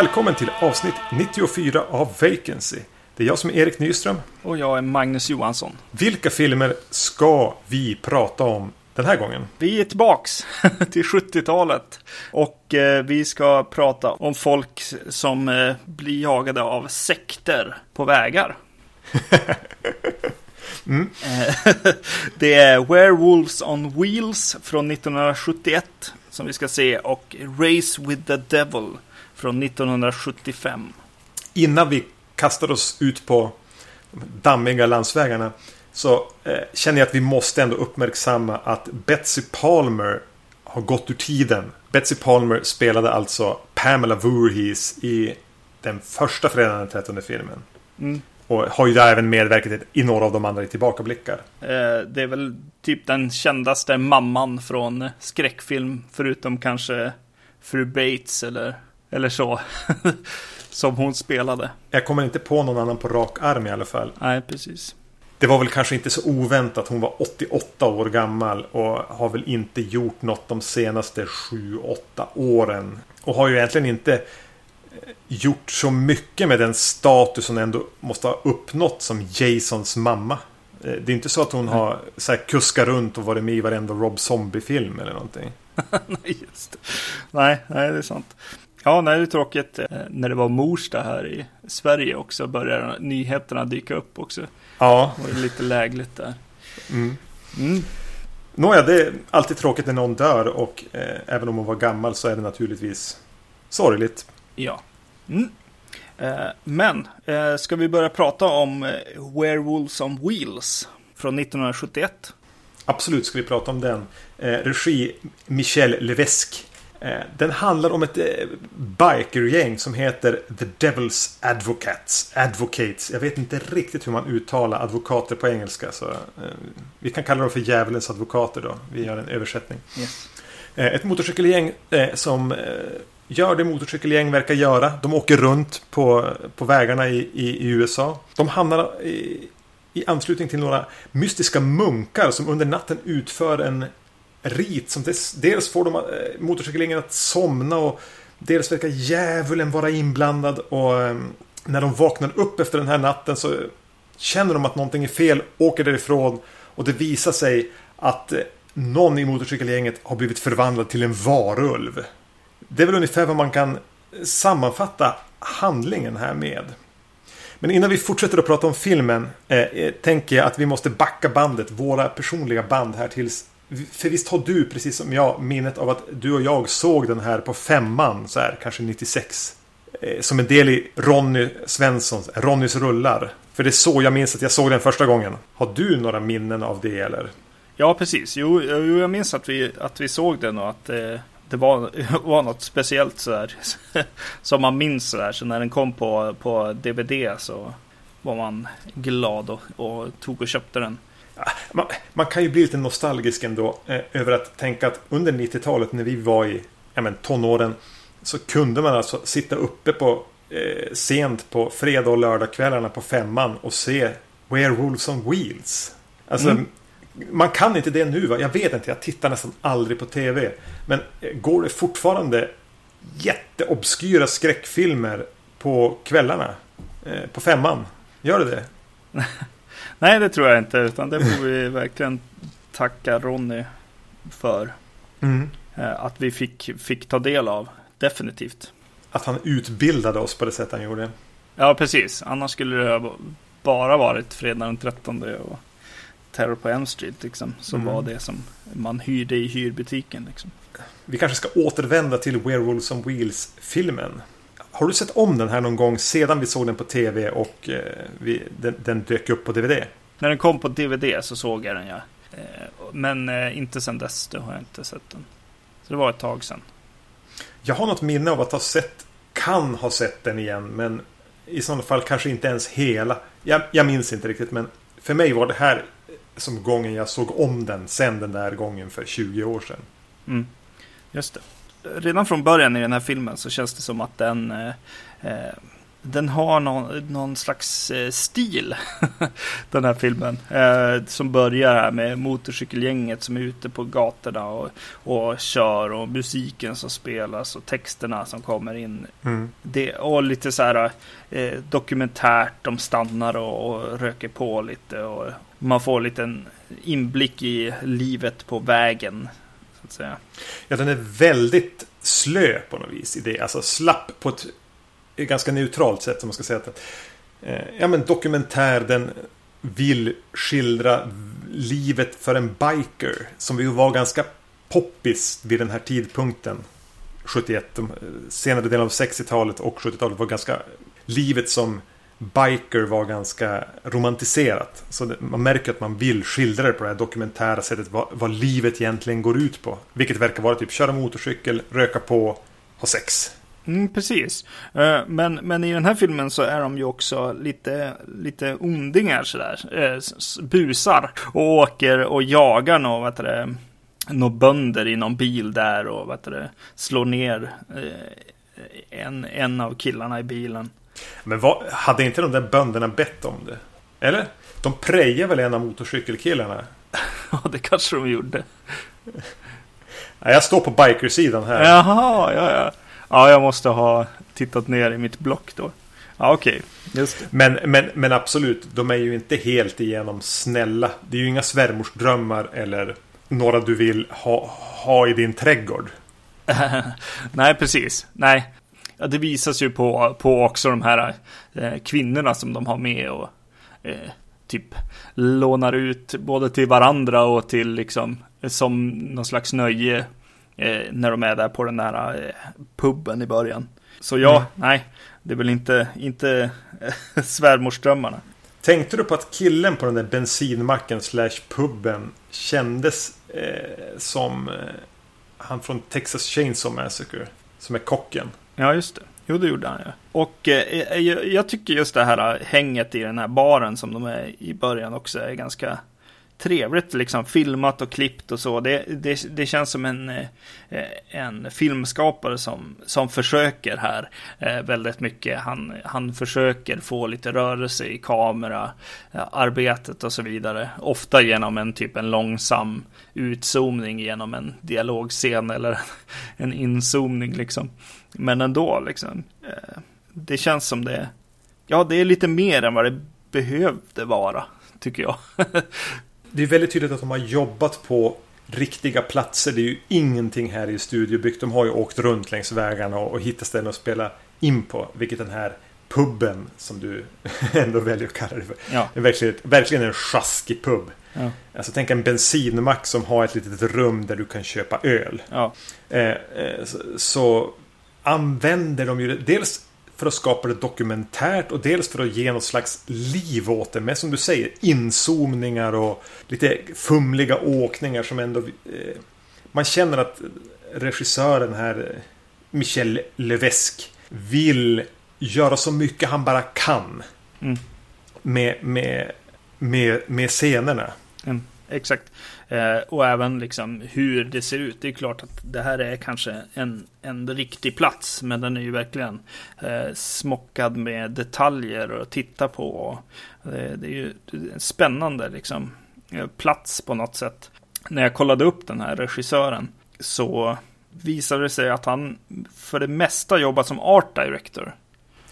Välkommen till avsnitt 94 av Vacancy. Det är jag som är Erik Nyström. Och jag är Magnus Johansson. Vilka filmer ska vi prata om den här gången? Vi är tillbaks till 70-talet. Och eh, vi ska prata om folk som eh, blir jagade av sekter på vägar. mm. det är Werewolves on Wheels från 1971 som vi ska se och Race with the Devil från 1975. Innan vi kastar oss ut på dammiga landsvägarna så eh, känner jag att vi måste ändå uppmärksamma att Betsy Palmer har gått ur tiden. Betsy Palmer spelade alltså Pamela Voorhees i den första fredagen den 13 filmen. Mm. Och har ju där även medverkat i några av de andra i tillbakablickar. Eh, det är väl typ den kändaste mamman från skräckfilm. Förutom kanske Fru Bates eller, eller så. som hon spelade. Jag kommer inte på någon annan på rak arm i alla fall. Nej, precis. Det var väl kanske inte så oväntat. Hon var 88 år gammal och har väl inte gjort något de senaste 7-8 åren. Och har ju egentligen inte eh, gjort så mycket med den status hon ändå måste ha uppnått som Jasons mamma. Eh, det är inte så att hon har så här, kuskat runt och varit med i varenda Rob Zombie-film eller någonting. nej, just det. Nej, nej, det är sant. Ja, nej, det är tråkigt. Eh, när det var mors det här i Sverige också började nyheterna dyka upp också. Ja. Det var lite lägligt där. Mm. Mm. Nåja, det är alltid tråkigt när någon dör och eh, även om hon var gammal så är det naturligtvis sorgligt. Ja. Mm. Eh, men, eh, ska vi börja prata om eh, Werewolves on Wheels från 1971? Absolut ska vi prata om den. Eh, regi Michel Levesque. Eh, den handlar om ett eh, bikergäng som heter The Devil's Advocates. Advocates. Jag vet inte riktigt hur man uttalar advokater på engelska. Så, eh, vi kan kalla dem för djävulens advokater då. Vi gör en översättning. Yes. Ett motorcykelgäng som gör det motorcykelgäng verkar göra. De åker runt på, på vägarna i, i, i USA. De hamnar i, i anslutning till några mystiska munkar som under natten utför en rit som dels får de eh, motorcykelgängen att somna och dels verkar djävulen vara inblandad och eh, när de vaknar upp efter den här natten så känner de att någonting är fel, åker därifrån och det visar sig att eh, någon i motorcykelgänget har blivit förvandlad till en varulv. Det är väl ungefär vad man kan sammanfatta handlingen här med. Men innan vi fortsätter att prata om filmen eh, tänker jag att vi måste backa bandet, våra personliga band här tills för visst har du, precis som jag, minnet av att du och jag såg den här på femman, så här, kanske 96. Eh, som en del i Ronny Svenssons, Ronnys rullar. För det är så jag minns att jag såg den första gången. Har du några minnen av det eller? Ja, precis. Jo, jag minns att vi, att vi såg den och att eh, det var, var något speciellt sådär. som man minns sådär. Så när den kom på, på DVD så var man glad och, och tog och köpte den. Man, man, kan ju bli lite nostalgisk ändå eh, över att tänka att under 90-talet när vi var i ja, men, tonåren så kunde man alltså sitta uppe på eh, sent på fredag och lördagskvällarna på femman och se Werewolves on Wheels. Alltså, mm. Man kan inte det nu va? Jag vet inte, jag tittar nästan aldrig på tv. Men eh, går det fortfarande jätteobskyra skräckfilmer på kvällarna? Eh, på femman? Gör det det? Nej, det tror jag inte. Utan det får vi verkligen tacka Ronny för. Mm. Eh, att vi fick, fick ta del av. Definitivt. Att han utbildade oss på det sätt han gjorde. Ja, precis. Annars skulle det bara varit fredag den 13 och Terror på M Street. Liksom, som mm. var det som man hyrde i hyrbutiken. Liksom. Vi kanske ska återvända till Werewolves on Wheels-filmen. Har du sett om den här någon gång sedan vi såg den på tv och eh, vi, den, den, dök upp på DVD? När den kom på DVD så såg jag den ja. Eh, men eh, inte sedan dess, då har jag inte sett den. Så det var ett tag sedan. Jag har något minne av att ha sett, kan ha sett den igen, men i sådana fall kanske inte ens hela. Jag, jag minns inte riktigt, men för mig var det här som gången jag såg om den sen den där gången för 20 år sedan. Mm. Just det redan från början i den här filmen så känns det som att den, eh, eh, den har någon, någon slags eh, stil, den här filmen. Eh, som börjar här med motorcykelgänget som är ute på gatorna och, och kör och musiken som spelas och texterna som kommer in. Mm. Det, och lite så här eh, dokumentärt, de stannar och, och, röker på lite och man får lite en inblick i livet på vägen. Att säga. Ja, den är väldigt slö på något vis i det. Alltså slapp på ett ganska neutralt sätt som man ska säga. Att, eh, ja men dokumentär den vill skildra livet för en biker. Som ju var ganska poppis vid den här tidpunkten. 71, de eh, senare delen av 60-talet och 70-talet var ganska... Livet som biker var ganska romantiserat. Så det, man märker att man vill skildra det på det här dokumentära sättet. Vad, vad, livet egentligen går ut på. Vilket verkar vara typ köra motorcykel, röka på, ha sex. Mm, precis. Eh, men, men i den här filmen så är de ju också lite, lite ondingar sådär. Eh, busar och åker och jagar något vad det, några bönder i någon bil där och vad det, slår ner eh, en, en av killarna i bilen. Men vad, hade inte de där bönderna bett om det? Eller? De prejar väl en av motorcykelkillarna? ja, det kanske de gjorde. Jag står på bikersidan här. Jaha, ja, ja. Ja, jag måste ha tittat ner i mitt block då. Ja, okej. Okay. Men, men, men absolut, de är ju inte helt igenom snälla. Det är ju inga svärmorsdrömmar eller några du vill ha, ha i din trädgård. Nej, precis. Nej, ja, det visas ju på, på också de här eh, kvinnorna som de har med och eh, typ lånar ut både till varandra och till liksom som någon slags nöje eh, när de är där på den där eh, puben i början. Så ja, mm. nej, det är väl inte, inte eh, svärmorsdrömmarna. Tänkte du på att killen på den där bensinmacken slash puben kändes eh, som eh, han från Texas Chainsaw Massacre? Som är kocken. Ja, just det. Jo, det gjorde han ja. Och eh, eh jag, jag, tycker just det här eh, hänget i den här baren som de är i början också är ganska trevligt liksom filmat och klippt och så. Det, det, det känns som en, eh, en filmskapare som, som försöker här eh, väldigt mycket. Han, han försöker få lite rörelse i kameraarbetet eh, och så vidare. Ofta genom en typ en långsam utzoomning genom en dialogscen eller en inzoomning liksom. Men ändå liksom. Eh, det känns som det. Ja, det är lite mer än vad det behövde vara, tycker jag. det är väldigt tydligt att de har jobbat på riktiga platser. Det är ju ingenting här i studiobyggt. De har ju åkt runt längs vägarna och, hittat ställen att spela in på. Vilket den här puben som du ändå väljer att kalla det för. Ja. är verkligen, verkligen en sjaskig pub. Ja. Alltså tänk en bensinmack som har ett litet rum där du kan köpa öl. Ja. Eh, eh, så, så, använder de ju det. Dels för att skapa det dokumentärt och dels för att ge något slags liv åt det. Med som du säger inzoomningar och lite fumliga åkningar som ändå... Eh, man känner att regissören här, Michel Levesque, vill göra så mycket han bara kan. Mm. Med, med, med, med scenerna. Mm, exakt. Eh, och även liksom hur det ser ut. Det är klart att det här är kanske en, en riktig plats. Men den är ju verkligen eh, smockad med detaljer att titta på. Eh, det är ju en spännande liksom, eh, plats på något sätt. När jag kollade upp den här regissören så visade det sig att han för det mesta jobbat som art director.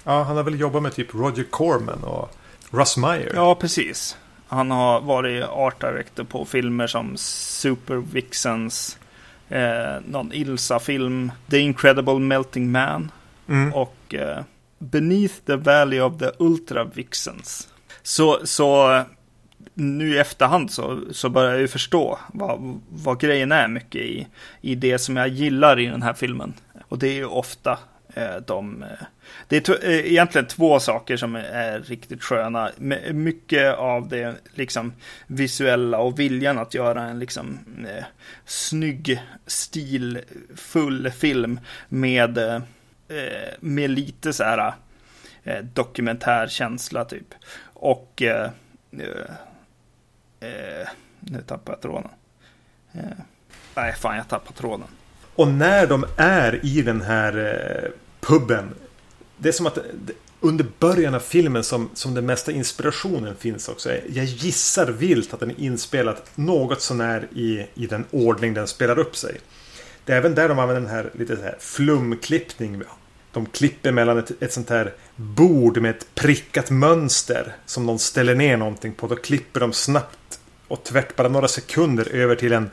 Ja, han har väl jobbat med typ Roger Corman och Russ Meyer. Ja, precis. Han har varit art director på filmer som Super Vixens, eh, någon Ilsa-film, The Incredible Melting Man mm. och eh, Beneath the Valley of the Ultra Vixens. Så, så nu i efterhand så, så börjar jag ju förstå vad, vad grejen är mycket i, i det som jag gillar i den här filmen. Och det är ju ofta Eh, de, eh, det är eh, egentligen två saker som är riktigt sköna. Mycket av det liksom visuella och viljan att göra en liksom eh, snygg, stilfull film med, eh, med lite så här eh, dokumentärkänsla typ. Och eh, nu tappar jag tråden. nej, fan jag tappar tråden. Och när de är i den här eh, puben. Det är som att under början av filmen som, som den mesta inspirationen finns också. Jag gissar vilt att den är inspelad något sånär i, i den ordning den spelar upp sig. Det är även där de använder den här lite så här flumklippning. De klipper mellan ett, ett sånt här bord med ett prickat mönster som någon ställer ner någonting på. Då klipper de snabbt och tvärt bara några sekunder över till en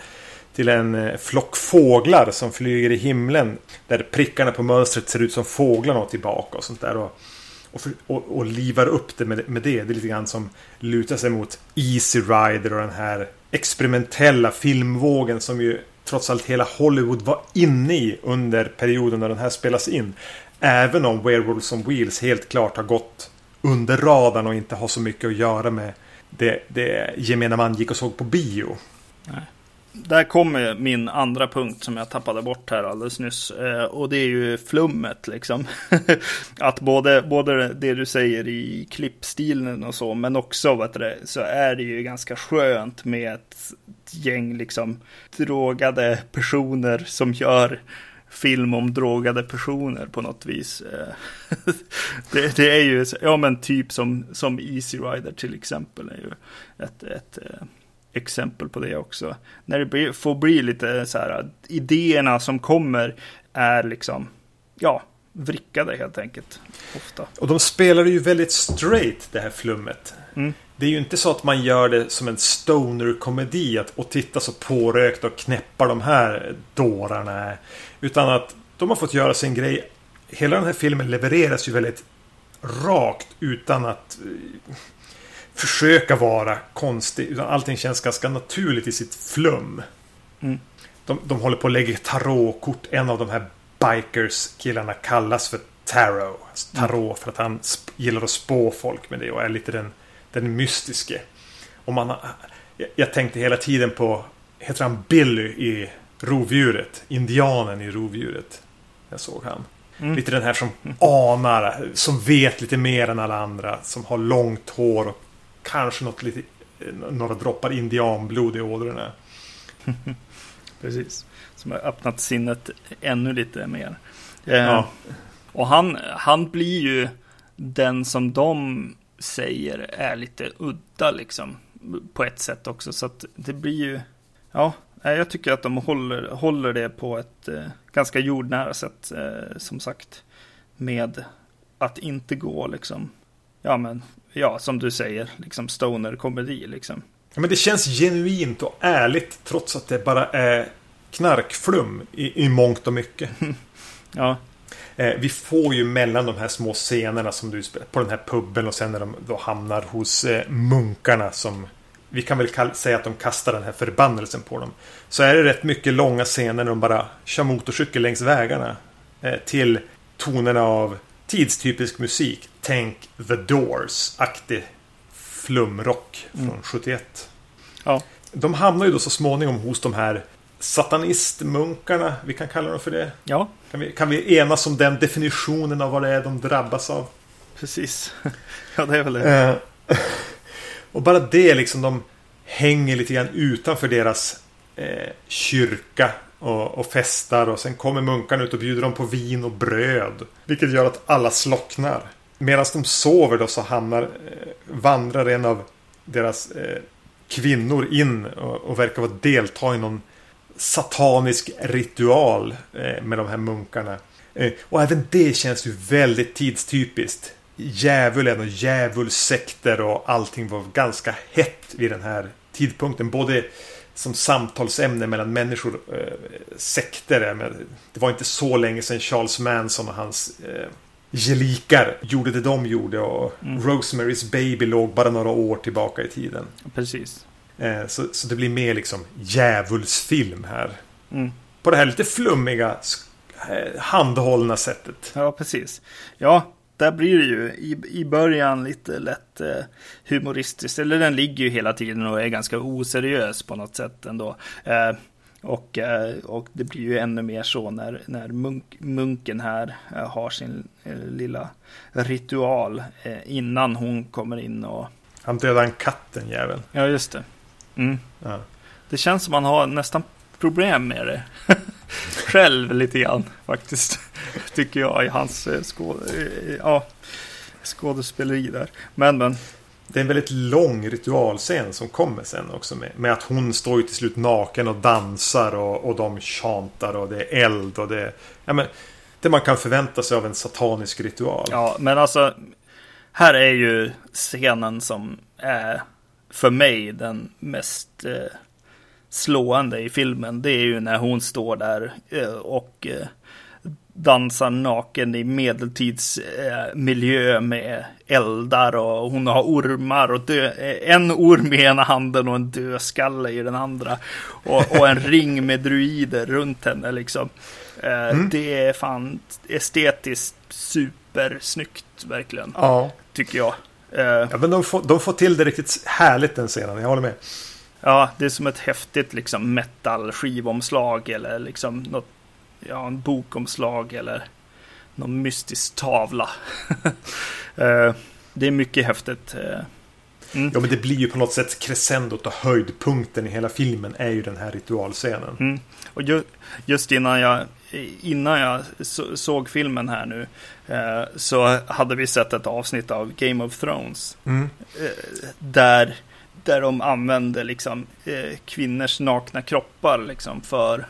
till en eh, flock fåglar som flyger i himlen. Där prickarna på mönstret ser ut som fåglarna och tillbaka och sånt där. Och, och, och, och livar upp det med, med det. Det är lite grann som lutar sig mot Easy Rider och den här experimentella filmvågen som ju trots allt hela Hollywood var inne i under perioden när den här spelas in. Även om Werewolves on Wheels helt klart har gått under radarn och inte har så mycket att göra med det, det gemene man gick och såg på bio. Nej där kommer min andra punkt som jag tappade bort här alldeles nyss. Eh, och det är ju flummet liksom. att både, både det du säger i klippstilen och så, men också vet du, så är det ju ganska skönt med ett gäng liksom drogade personer som gör film om drogade personer på något vis. Eh, det, det, är ju, ja men typ som, som Easy Rider till exempel är ju ett, ett eh, exempel på det också. När det blir, får bli lite så här, idéerna som kommer är liksom, ja, vrickade helt enkelt. Ofta. Och de spelar ju väldigt straight det här flummet. Mm. Det är ju inte så att man gör det som en stoner-komedi och titta så pårökt och knäppa de här dårarna. Utan att de har fått göra sin grej. Hela den här filmen levereras ju väldigt rakt utan att försöka vara konstig. Utan allting känns ganska naturligt i sitt flum. Mm. De, de håller på att lägga tarotkort. En av de här bikers-killarna kallas för Tarot. Alltså tarot mm. för att han gillar att spå folk med det och är lite den, den mystiske. Och man, jag, jag tänkte hela tiden på, heter han Billy i Rovdjuret? Indianen i Rovdjuret. Jag såg han. Mm. Lite den här som anar, som vet lite mer än alla andra. Som har långt hår och kanske något lite, några droppar indianblod i ådrorna. Precis. Som har öppnat sinnet ännu lite mer. Eh, ja. Och han, han blir ju den som de säger är lite udda liksom. På ett sätt också. Så att det blir ju... Ja, jag tycker att de håller, håller det på ett eh, ganska jordnära sätt. Eh, som sagt. Med att inte gå liksom. Ja men ja, som du säger, liksom stoner-komedi liksom. Ja, men det känns genuint och ärligt trots att det bara är knarkflum i, i mångt och mycket. ja. Eh, vi får ju mellan de här små scenerna som du spelar på den här puben och sen när de då hamnar hos eh, munkarna som vi kan väl säga att de kastar den här förbannelsen på dem. Så är det rätt mycket långa scener när de bara kör motorcykel längs vägarna. Eh, till tonerna av tidstypisk musik. Tänk The Doors-aktig flumrock från mm. 71. Ja. De hamnar ju då så småningom hos de här satanistmunkarna. Vi kan kalla dem för det. Ja. Kan vi, kan vi enas om den definitionen av vad det är de drabbas av? Precis. Ja, det är väl det. Eh, och bara det liksom. De hänger lite grann utanför deras eh, kyrka och, och festar och sen kommer munkarna ut och bjuder dem på vin och bröd. Vilket gör att alla slocknar. Medan de sover då så hamnar, eh, vandrar en av deras eh, kvinnor in och, och verkar vara delta i någon satanisk ritual eh, med de här munkarna. Eh, och även det känns ju väldigt tidstypiskt. Djävulen och djävulsekter och allting var ganska hett vid den här tidpunkten. Både som samtalsämne mellan människor, eh, sekter. Det var inte så länge sedan Charles Manson och hans eh, gelikar gjorde det de gjorde och mm. Rosemary's Baby låg bara några år tillbaka i tiden. Precis. Eh, så, så det blir mer liksom djävulsfilm här. Mm. På det här lite flummiga eh, handhållna sättet. Ja, precis. Ja, där blir det ju i, i början lite lätt eh, humoristiskt. Eller den ligger ju hela tiden och är ganska oseriös på något sätt ändå. Eh, och, eh, och det blir ju ännu mer så när, när munk, munken här eh, har sin eh, lilla ritual innan hon kommer in och... Han dödar en katt den jäveln. Ja, just det. Mm. Ja. Det känns som man har nästan problem med det. Själv lite grann faktiskt. Tycker jag i hans skål. Ja. skådespeleri där. Men, men. Det är en väldigt lång ritualscen som kommer sen också med, med att hon står ju till slut naken och dansar och, och de chantar och det är eld och det ja, men, Det man kan förvänta sig av en satanisk ritual. Ja, men alltså Här är ju scenen som är för mig den mest eh, slående i filmen. Det är ju när hon står där eh, och eh, dansar naken i medeltidsmiljö med eldar och hon har ormar och dö, en orm i ena handen och en dödskalle i den andra. Och, och en ring med druider runt henne liksom. Mm. Det är fan estetiskt supersnyggt verkligen. Ja. Tycker jag. Ja, men de får, de får till det riktigt härligt den scenen, jag håller med. Ja, det är som ett häftigt liksom metal skivomslag eller liksom något ja, en bokomslag eller någon mystisk tavla. Eh, det är mycket häftigt. Eh. Mm. Ja, men det blir ju på något sätt crescendot och höjdpunkten i hela filmen är ju den här ritualscenen. Mm. Och ju, just innan jag, innan jag såg filmen här nu eh, så hade vi sett ett avsnitt av Game of Thrones. Mm. där, där de använde liksom kvinnors nakna kroppar liksom för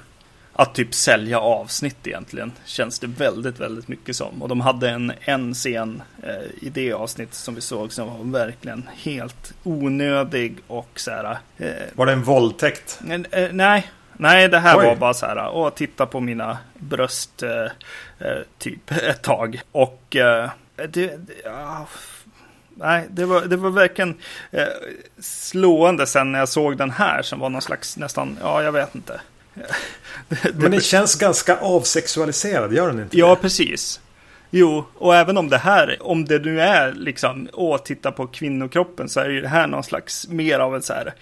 att typ sälja avsnitt egentligen. Känns det väldigt, väldigt mycket som. Och de hade en, en scen eh, i det avsnittet som vi såg som var verkligen helt onödig och så här. Eh, var det en våldtäkt? Eh, nej, nej, det här Oj. var bara så här. Åh, titta på mina bröst eh, eh typ ett tag. Och eh, det, det ja, nej, det var, det var verkligen eh, slående sen när jag såg den här som var någon slags nästan, ja, jag vet inte. Men den känns ganska avsexualiserad, gör den inte Ja, det? precis. Jo, och även om det här, om det nu är liksom, åh, titta på kvinnokroppen så är ju det här någon slags mer av en så här,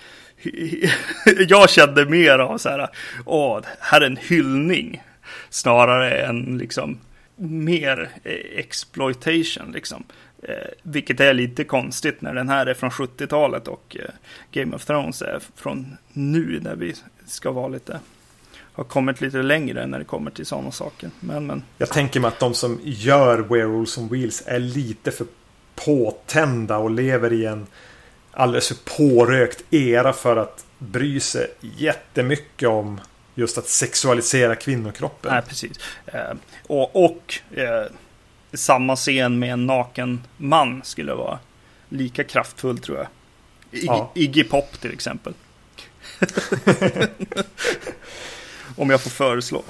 jag kände mer av så här, åh, här är en hyllning. Snarare än liksom mer exploitation liksom. Eh, vilket är lite konstigt när den här är från 70-talet och eh, Game of Thrones är från nu när vi ska vara lite har kommit lite längre när det kommer till sådana saker. Men, men... Jag tänker mig att de som gör Werewolves on Wheels är lite för påtända och lever i en alldeles för pårökt era för att bry sig jättemycket om just att sexualisera kvinnokroppen. Nej, precis. Eh, och och eh, samma scen med en naken man skulle vara lika kraftfull tror jag. I, ja. Iggy Pop till exempel. Om jag får föreslå.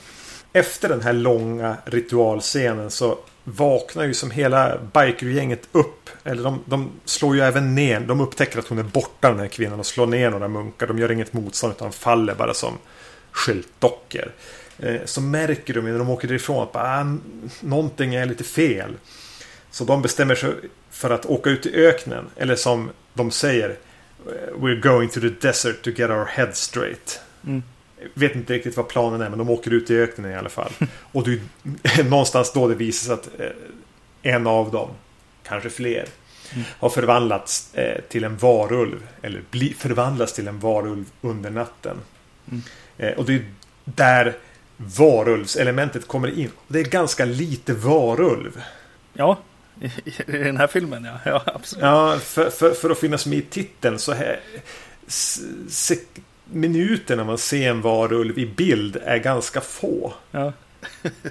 Efter den här långa ritualscenen så vaknar ju som hela bikergänget upp. Eller de, de, slår ju även ner. De upptäcker att hon är borta den här kvinnan och slår ner några munkar. De gör inget motstånd utan faller bara som skyltdockor. Eh, så märker de när de åker därifrån att ah, någonting är lite fel. Så de bestämmer sig för att åka ut i öknen. Eller som de säger We're going to the desert to get our head straight. Mm. Vet inte riktigt vad planen är men de åker ut i öknen i alla fall. Och det är någonstans då det visar sig att eh, en av dem, kanske fler, mm. har förvandlats eh, till en varulv. Eller förvandlats till en varulv under natten. Mm. Eh, och det är där varulvselementet kommer in. Det är ganska lite varulv. Ja, i, den här filmen ja. Ja, absolut. Ja, för, för, för att finnas med i titeln så här se, minuterna man ser en varulv i bild är ganska få. Ja.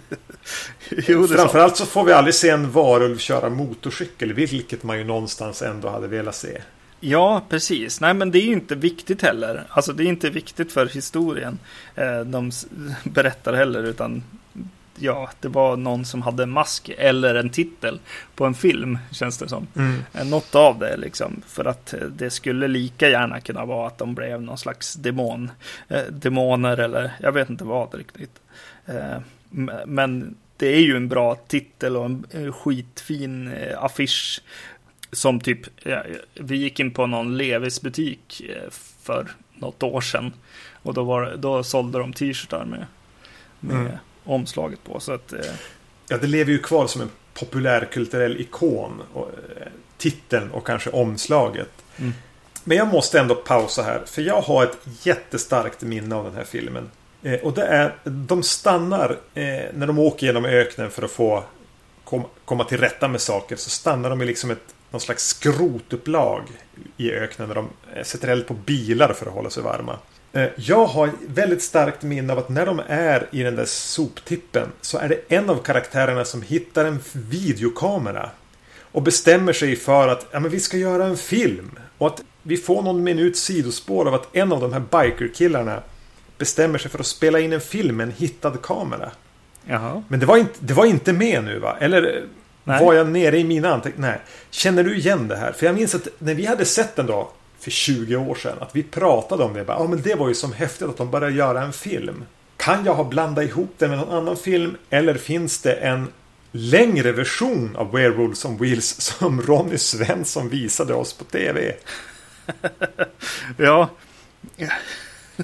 jo, Framförallt så får vi aldrig se en varulv köra motorcykel, vilket man ju någonstans ändå hade velat se. Ja, precis. Nej, men det är ju inte viktigt heller. Alltså, det är inte viktigt för historien. Eh, de berättar heller, utan ja, det var någon som hade en mask eller en titel på en film, känns det som. Mm. Eh, något av det liksom. För att eh, det skulle lika gärna kunna vara att de blev någon slags demon. Eh, demoner eller jag vet inte vad riktigt. Eh, men det är ju en bra titel och en skitfin affisch. Som typ, vi gick in på någon Levis butik eh, för något år sedan. Och då, var, då sålde de t-shirtar med, med mm omslaget på. Så att, eh... Ja, det lever ju kvar som en populärkulturell ikon. Och, eh, titeln och kanske omslaget. Mm. Men jag måste ändå pausa här. För jag har ett jättestarkt minne av den här filmen. Eh, och det är, de stannar eh, när de åker genom öknen för att få kom, komma till rätta med saker så stannar de i liksom ett någon slags skrotupplag i öknen där de eh, sätter eld på bilar för att hålla sig varma. Eh, jag har väldigt starkt minne av att när de är i den där soptippen så är det en av karaktärerna som hittar en videokamera. Och bestämmer sig för att ja, men vi ska göra en film. Och att vi får någon minut sidospår av att en av de här bikerkillarna bestämmer sig för att spela in en film med en hittad kamera. Jaha. Men det var inte, det var inte med nu va? Eller Nej. var jag nere i mina anteckningar? Nej. Känner du igen det här? För jag minns att när vi hade sett den då för 20 år sedan. Att vi pratade om det. Ja men det var ju som häftigt att de började göra en film. Kan jag ha blandat ihop det med någon annan film? Eller finns det en längre version av Werewolves on Wheels som Ronny Svensson visade oss på TV? ja.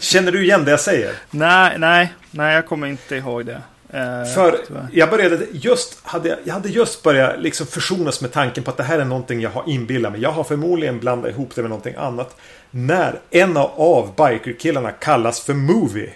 Känner du igen det jag säger? Nej, nej, nej, jag kommer inte ihåg det. Uh, För jag började just, hade, jag hade just börjat liksom försonas med tanken på att det här är någonting jag har inbillat mig. Jag har förmodligen blandat ihop det med någonting annat. När en av bikerkillarna kallas för Movie.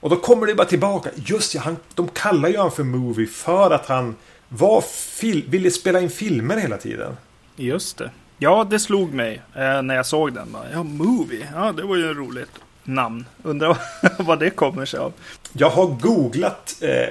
Och då kommer det bara tillbaka. Just ja, han, de kallar ju han för Movie för att han var fil, ville spela in filmer hela tiden. Just det. Ja, det slog mig eh, när jag såg den. Ja, Movie. Ja, det var ju roligt namn. Undrar vad det kommer sig av. Jag har googlat eh,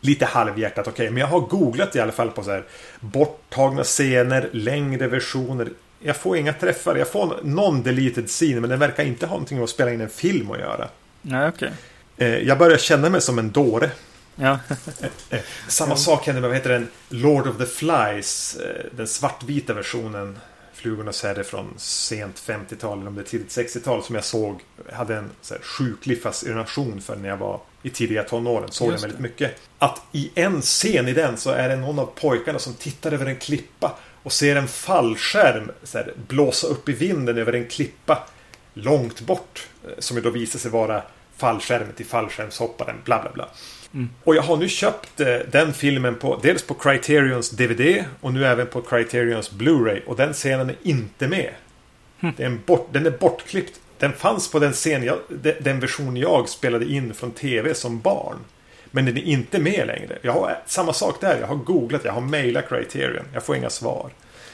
lite halvhjärtat, okej, okay, men jag har googlat i alla fall på så här borttagna scener, längre versioner. Jag får inga träffar. Jag får någon deleted scene, men den verkar inte ha någonting med att spela in en film att göra. Nej, okej. Okay. Eh, jag börjar känna mig som en dåre. Ja. Eh, eh, samma sak hände med, vad heter den? Lord of the Flies. Eh, den svartvita versionen. Flugornas herre från sent 50-tal eller om det är tidigt 60-tal som jag såg hade en så här, sjuklig fascination för när jag var i tidiga tonåren. Såg den väldigt mycket. Att i en scen i den så är det någon av pojkarna som tittar över en klippa och ser en fallskärm så här, blåsa upp i vinden över en klippa långt bort. Eh, som ju då visar sig vara fallskärmen till fallskärmshopparen. Bla bla bla. Mm. Och jag har nu köpt eh, den filmen på dels på Criterions DVD och nu även på Criterions Blu-ray. Och den scenen är inte med. Mm. Det är en bort, den är bortklippt. Den fanns på den scen jag, den version jag spelade in från TV som barn. Men den är inte med längre. Jag har samma sak där. Jag har googlat, jag har mejlat Criterion. Jag får inga svar.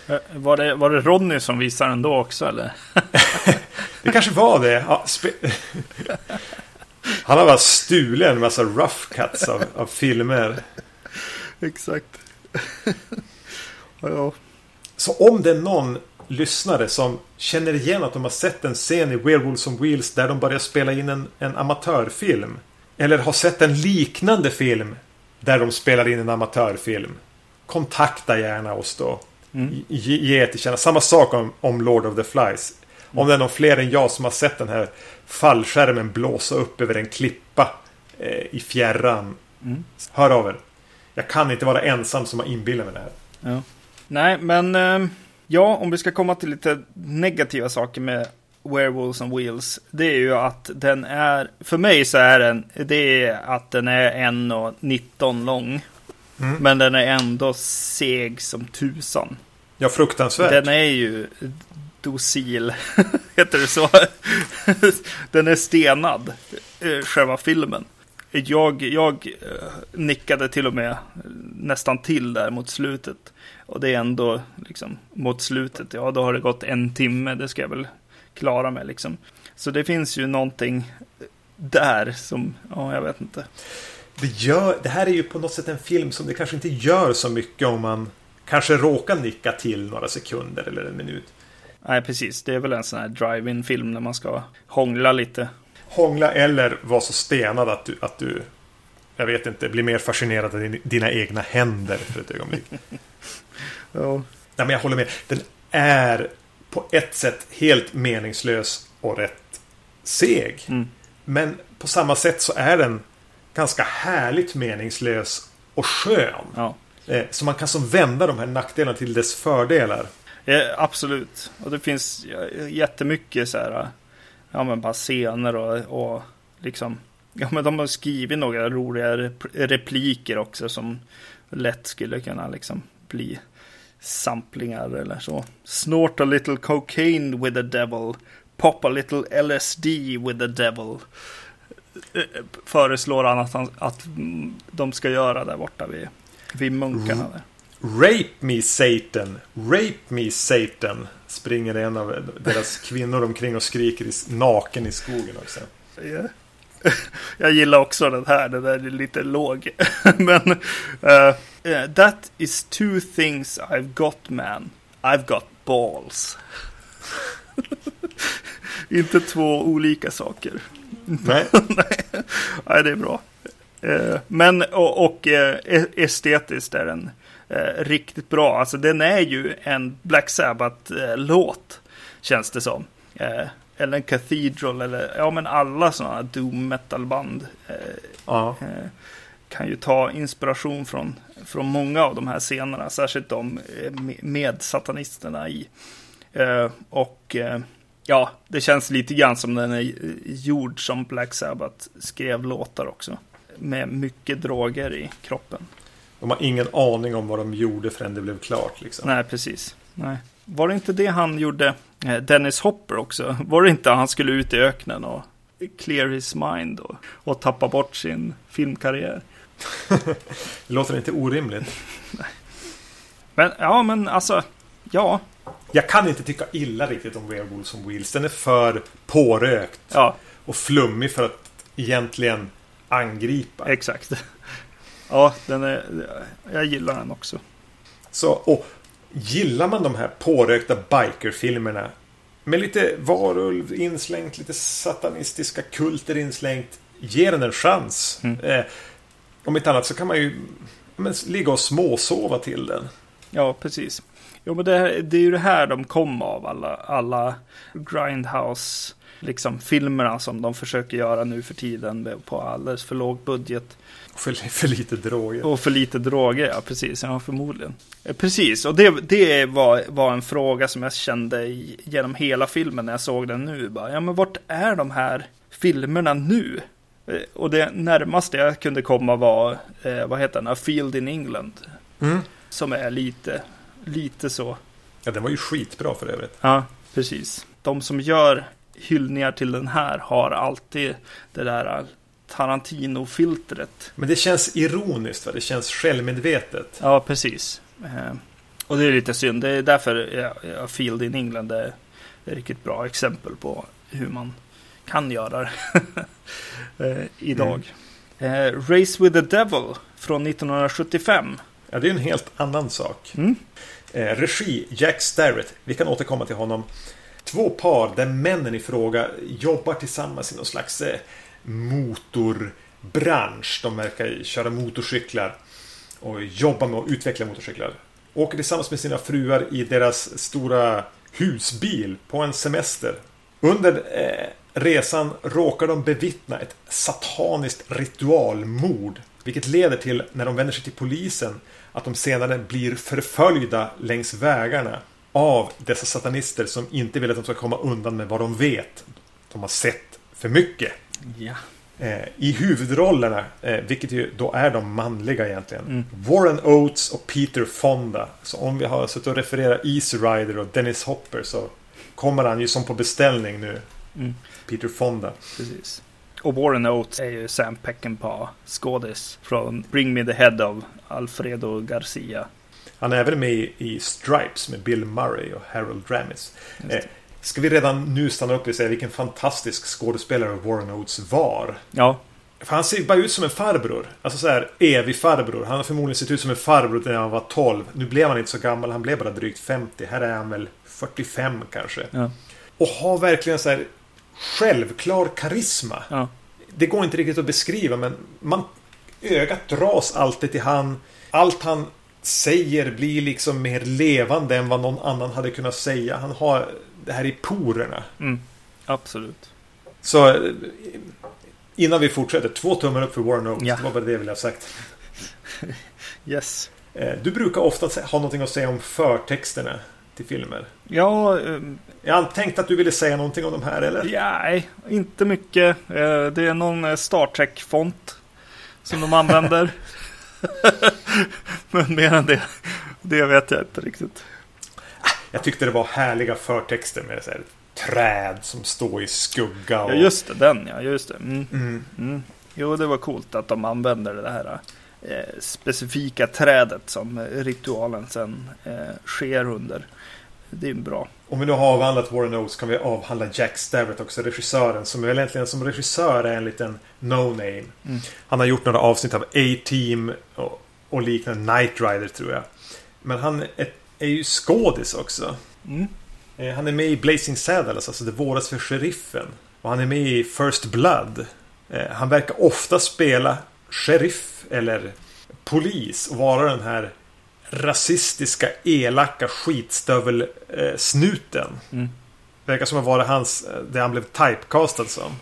Eh, var det, var det Ronny som visade den då också eller? det kanske var det. Ja, Han har bara stulit en massa rough cuts av, av filmer. Exakt. ja. Så om det är någon lyssnare som känner igen att de har sett en scen i Werewolves on Wheels där de börjar spela in en, en amatörfilm. Eller har sett en liknande film där de spelar in en amatörfilm. Kontakta gärna oss då. Mm. Ge, ge till känna. Samma sak om, om Lord of the Flies. Om det är någon fler än jag som har sett den här fallskärmen blåsa upp över en klippa eh, i fjärran. Mm. Hör av er. Jag kan inte vara ensam som har inbillat mig det här. Ja. Nej, men eh, ja, om vi ska komma till lite negativa saker med Werewolves on Wheels. Det är ju att den är, för mig så är den, det är att den är 1,19 lång. Mm. Men den är ändå seg som tusan. Ja, fruktansvärt. Den är ju docil, heter det så? Den är stenad, eh, själva filmen. Jag, jag eh, nickade till och med nästan till där mot slutet. Och det är ändå liksom mot slutet, ja då har det gått en timme, det ska jag väl klara mig liksom. Så det finns ju någonting där som, ja jag vet inte. Det, gör, det här är ju på något sätt en film som det kanske inte gör så mycket om man kanske råkar nicka till några sekunder eller en minut. Nej, precis. Det är väl en sån här drive-in film när man ska hångla lite. Hångla eller vara så stenad att du, att du jag vet inte, blir mer fascinerad av dina egna händer för ett ögonblick. ja. Nej, men jag håller med. Den är på ett sätt helt meningslös och rätt seg. Mm. Men på samma sätt så är den ganska härligt meningslös och skön. Ja. Eh, så man kan som vända de här nackdelarna till dess fördelar. Ja, absolut. Och det finns jättemycket så här, ja men bara scener och, och liksom, ja men de har skrivit några roliga repliker också som lätt skulle kunna liksom bli samplingar eller så. Snort a little cocaine with the devil. Pop a little LSD with the devil. Föreslår han att, han, att de ska göra där borta vid, vid munkarna. Där. Rape me Satan! Rape me Satan! Springer en av deras kvinnor omkring och skriker i, naken i skogen också. Yeah. Jag gillar också den här, den där är lite låg. Men uh, That is two things I've got man. I've got balls. Inte två olika saker. Nej. Nej, det är bra. Uh, men och, och uh, estetiskt är den riktigt bra. Alltså den är ju en Black Sabbath-låt. Känns det som eller en Cathedral eller ja men alla sådana doom metal band eh, ja. eh, kan ju ta inspiration från, från många av de här scenerna, särskilt de eh, med satanisterna i. Eh, och eh, ja, det känns lite grann som den är gjord som Black Sabbath skrev låtar också. Med mycket droger i kroppen. De har ingen aning om vad de gjorde förrän det blev klart. Liksom. Nej, precis. Nej. Var det inte det han gjorde, eh, Dennis Hopper också? Var det inte han skulle ut i öknen och clear his mind och, och tappa bort sin filmkarriär? det låter inte orimligt. men ja, men alltså, ja. Jag kan inte tycka illa riktigt om Werewolves on Wheels. Den är för pårökt. Ja. Och flummig för att egentligen angripa. Exakt. Ja, den är, jag gillar den också. Så, och Gillar man de här pårökta bikerfilmerna med lite varulv inslängt, lite satanistiska kulter inslängt. Ge den en chans. Mm. Eh, om inte annat så kan man ju men, ligga och småsova till den. Ja, precis. Jo, men det, det är ju det här de kom av, alla, alla Grindhouse liksom filmerna som de försöker göra nu för tiden på alldeles för låg budget. För, för lite droger. Och för lite droger, ja precis. Ja, förmodligen. Eh, precis, och det, det var, var en fråga som jag kände genom hela filmen när jag såg den nu. Bara, ja, men vart är de här filmerna nu? Eh, och det närmaste jag kunde komma var, eh, vad heter den, A Field in England. Mm. Som är lite, lite så. Ja, den var ju skitbra för övrigt. Ja, precis. De som gör hyllningar till den här har alltid det där Tarantino-filtret. Men det känns ironiskt, va? det känns självmedvetet. Ja, precis. Eh, och det är lite synd. Det är därför ja, Field in England är ett riktigt bra exempel på hur man kan göra det eh, idag. Mm. Eh, Race with the Devil från 1975. Ja, det är en helt annan sak. Mm. Eh, regi Jack Starrett. Vi kan återkomma till honom. Två par där männen i fråga jobbar tillsammans i någon slags eh, motorbransch. De verkar köra motorcyklar och jobba med att utveckla motorcyklar. Åker tillsammans med sina fruar i deras stora husbil på en semester. Under eh, resan råkar de bevittna ett sataniskt ritualmord. Vilket leder till, när de vänder sig till polisen, att de senare blir förföljda längs vägarna av dessa satanister som inte vill att de ska komma undan med vad de vet. De har sett för mycket. Ja. Eh, I huvudrollerna, eh, vilket ju då är de manliga egentligen. Mm. Warren Oates och Peter Fonda. Så om vi har suttit och refererat Easy Rider och Dennis Hopper så kommer han ju som på beställning nu. Mm. Peter Fonda. Precis. Och Warren Oates är ju Sam Peckinpah skådis från Bring Me The Head of Alfredo Garcia. Han är även med i Stripes med Bill Murray och Harold Ramis. Ska vi redan nu stanna upp och säga vilken fantastisk skådespelare Warren Oates var? Ja. För han ser bara ut som en farbror. Alltså så här evig farbror. Han har förmodligen sett ut som en farbror när han var 12. Nu blev han inte så gammal. Han blev bara drygt 50. Här är han väl 45 kanske. Ja. Och har verkligen så här självklar karisma. Ja. Det går inte riktigt att beskriva men man, ögat dras alltid till han. Allt han säger blir liksom mer levande än vad någon annan hade kunnat säga. Han har det här i porerna. Mm, absolut. Så innan vi fortsätter, två tummar upp för Warren Oates. Ja. Det var bara det jag ville ha sagt. yes. Eh, du brukar ofta ha någonting att säga om förtexterna till filmer. Ja. Um... Jag tänkte att du ville säga någonting om de här, eller? Nej, inte mycket. Eh, det är någon eh, Star Trek-font som de använder. Men mer än det, det vet jag inte riktigt. Jag tyckte det var härliga förtexter med så här, träd som står i skugga. Och... Ja, just det. Den ja, just det. Mm. Mm. Mm. Jo, det var coolt att de använder det här eh, specifika trädet som ritualen sen eh, sker under. Det är bra. Om vi nu har avhandlat Warren Oates kan vi avhandla Jack Stavert också, regissören. Som väl egentligen som regissör är en liten no-name. Mm. Han har gjort några avsnitt av A-Team och, och liknande. Night Rider tror jag. Men han är, är ju skådis också. Mm. Eh, han är med i Blazing Saddles, alltså Det våras för sheriffen. Och han är med i First Blood. Eh, han verkar ofta spela sheriff eller polis och vara den här rasistiska, elaka skitstövel-snuten. Mm. Verkar som att vara hans, eh, det han blev typecastad som.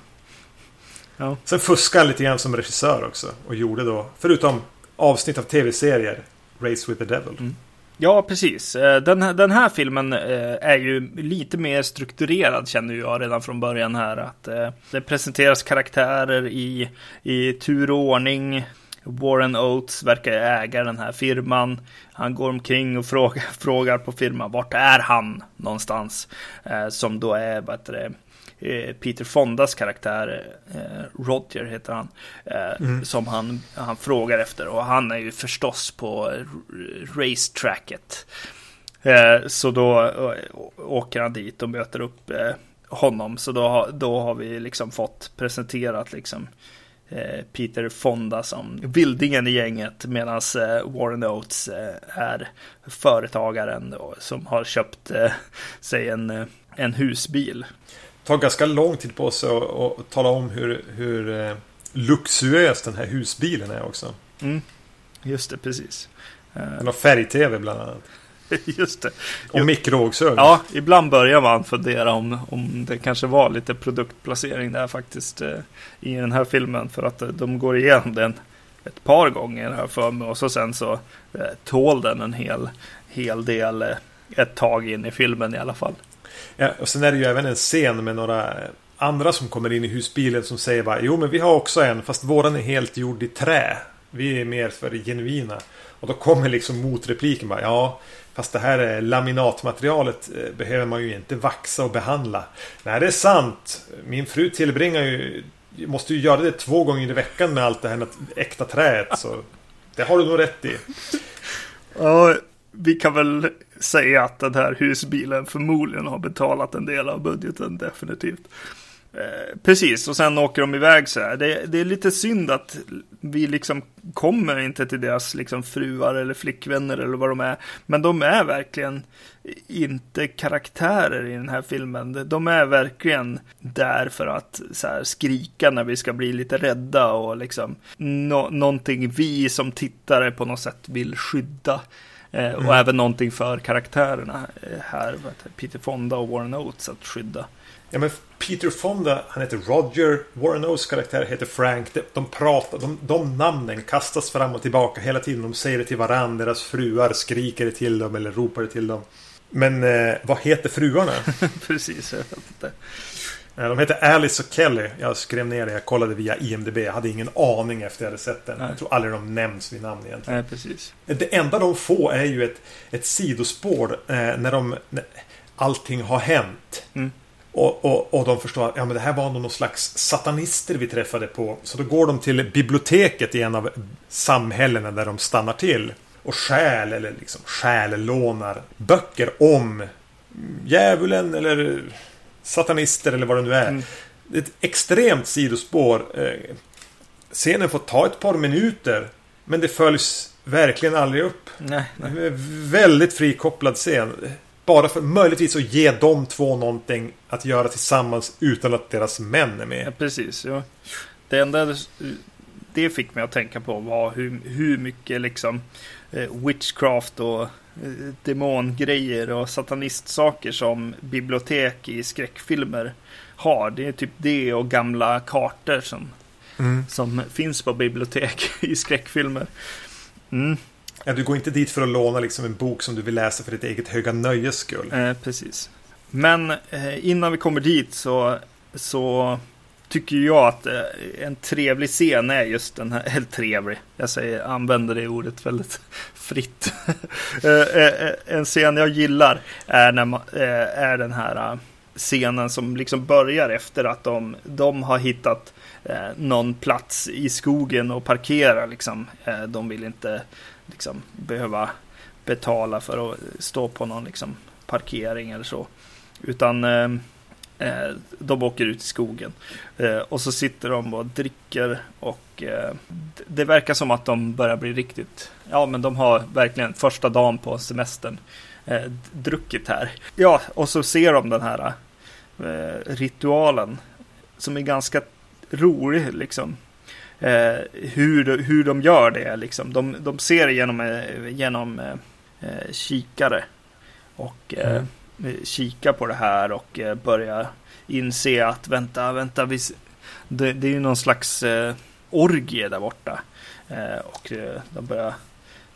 Ja. Sen fuskade han lite grann som regissör också. Och gjorde då, förutom avsnitt av tv-serier, Race with the Devil. Mm. Ja, precis. Eh, den, den här filmen eh, är ju lite mer strukturerad känner jag redan från början här. Att eh, det presenteras karaktärer i, i tur och ordning. Warren Oates verkar äga den här firman. Han går omkring och frågar, frågar på firman vart är han någonstans? Som då är vad heter det, Peter Fondas karaktär, eh, Roger heter han, eh, mm. som han, han frågar efter. Och han är ju förstås på racetracket. Eh, så då eh, åker han dit och möter upp honom. Så då, då har vi liksom fått presenterat liksom Eh, Peter Fonda som vildingen i gänget medan eh, Warren Oates eh, är företagaren då, som har köpt sig en, en husbil. Tar ganska lång tid på sig att tala om hur, hur luxuös den här husbilen är också. Mm, just det, precis. Den har färg-tv bland annat. Just det. Och mikrovågsugn. Ja, ibland börjar man fundera om, om det kanske var lite produktplacering där faktiskt eh, i den här filmen. För att eh, de går igenom den ett par gånger här för mig. Och så sen så eh, tål den en hel, hel del eh, ett tag in i filmen i alla fall. Ja, och sen är det ju även en scen med några andra som kommer in i husbilen som säger bara Jo men vi har också en fast våran är helt gjord i trä. Vi är mer för genuina. Och då kommer liksom motrepliken bara Ja Fast det här laminatmaterialet eh, behöver man ju inte vaxa och behandla. Nej, det är sant. Min fru tillbringar ju... Måste ju göra det två gånger i veckan med allt det här med äkta träet. Så det har du nog rätt i. Ja, vi kan väl säga att den här husbilen förmodligen har betalat en del av budgeten definitivt. Eh, precis, och sen åker de iväg så här. Det, det, är lite synd att vi liksom kommer inte till deras liksom fruar eller flickvänner eller vad de är. Men de är verkligen inte karaktärer i den här filmen. De är verkligen där för att så här, skrika när vi ska bli lite rädda och liksom no någonting vi som tittare på något sätt vill skydda. Eh, mm. Och även någonting för karaktärerna eh, här, Peter Fonda och Warren Oates att skydda. Ja men Peter Fonda, han heter Roger. Warren Oates karaktär heter Frank. De, de pratar, de, de namnen kastas fram och tillbaka hela tiden. De säger det till varandra. Deras fruar skriker det till dem eller ropar det till dem. Men eh, vad heter fruarna? Precis, jag vet inte. De heter Alice och Kelly. Jag skrev ner det. Jag kollade via IMDB. Jag hade ingen aning efter jag hade sett den. Nej. Jag tror aldrig de nämns vid namn egentligen. Nej, precis. Det enda de får är ju ett, ett sidospår eh, när de... När allting har hänt. Mm. Och, och, och de förstår att ja, men det här var någon slags satanister vi träffade på. Så då går de till biblioteket i en av samhällena där de stannar till. Och stjäl eller liksom stjällånar böcker om djävulen eller satanister eller vad det nu är. Mm. Det är ett extremt sidospår. Eh, scenen får ta ett par minuter. Men det följs verkligen aldrig upp. Nej, nej. Väldigt frikopplad scen. Bara för möjligtvis att ge de två någonting att göra tillsammans utan att deras män är med. Ja, precis. Ja. Det enda det fick mig att tänka på var hur, hur mycket liksom eh, witchcraft och eh, demongrejer och satanistsaker som bibliotek i skräckfilmer har. Det är typ det och gamla kartor som, mm. som finns på bibliotek i skräckfilmer. Mm. Ja, du går inte dit för att låna liksom en bok som du vill läsa för ditt eget höga nöjes skull. Eh, precis. Men eh, innan vi kommer dit så, så tycker jag att eh, en trevlig scen är just den här, eller trevlig, jag säger, använder det ordet väldigt fritt. Eh, eh, en scen jag gillar är, när man, är den här scenen som liksom börjar efter att de, de har hittat någon plats i skogen och parkera. Liksom. De vill inte liksom, behöva betala för att stå på någon liksom, parkering eller så. Utan eh Eh, de åker ut i skogen. Eh, och så sitter de och dricker och eh, det verkar som att de börjar bli riktigt, ja men de har verkligen första dagen på semestern eh, druckit här. Ja, och så ser de den här eh, ritualen som är ganska rolig liksom. Eh, hur, hur de gör det liksom. De, de ser genom, genom eh, kikare. Och eh, mm. Eh, kika på det här och eh, börja börjar inse att vänta, vänta, vi, det, det är ju någon slags eh, orgie där borta. Eh, och eh, de börjar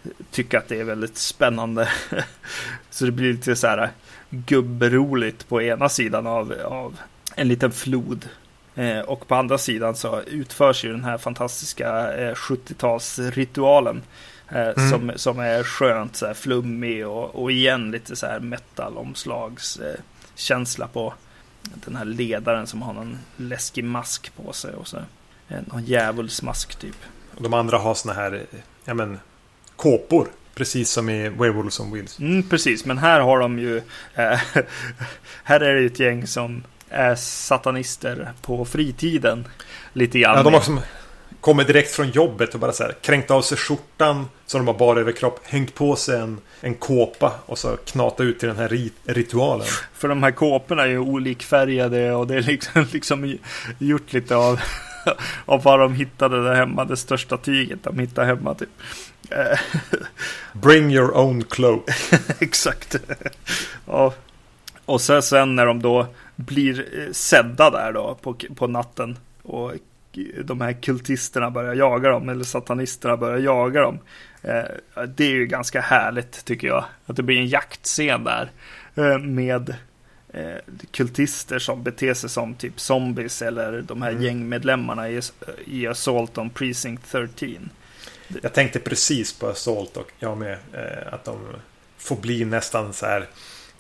eh, tycka att det är väldigt spännande. så det blir lite så här gubberoligt på ena sidan av, av en liten flod. Eh, och på andra sidan så utförs ju den här fantastiska eh, 70-talsritualen Eh, mm. som, som är skönt så här, flummig och, och igen lite så här metal-omslagskänsla på den här ledaren som har någon läskig mask på sig och så någon djävulsmask typ. De andra har såna här ja, men, kåpor. Precis som i Werewolves on Wheels. Mm, precis, men här har de ju... Äh, här är det ett gäng som är satanister på fritiden. Lite grann. Ja, de har som kommer direkt från jobbet och bara så här kränkt av sig skjortan så de har bara överkropp, hängt på sig en, en kåpa och så knata ut till den här rit ritualen. För de här kåporna är ju olikfärgade och det är liksom, liksom gjort lite av, av vad de hittade där hemma. Det största tyget de hittade hemma typ. Bring your own cloak. Exakt. ja. Och sen, sen när de då blir eh, sedda där då på, på natten och de här kultisterna börjar jaga dem, eller satanisterna börjar jaga dem. Eh, det är ju ganska härligt tycker jag, att det blir en jaktscen där eh, med eh, kultister som beter sig som typ zombies eller de här mm. gängmedlemmarna i, i Assault on Precinct 13. Jag tänkte precis på Assault och jag med, att de får bli nästan så här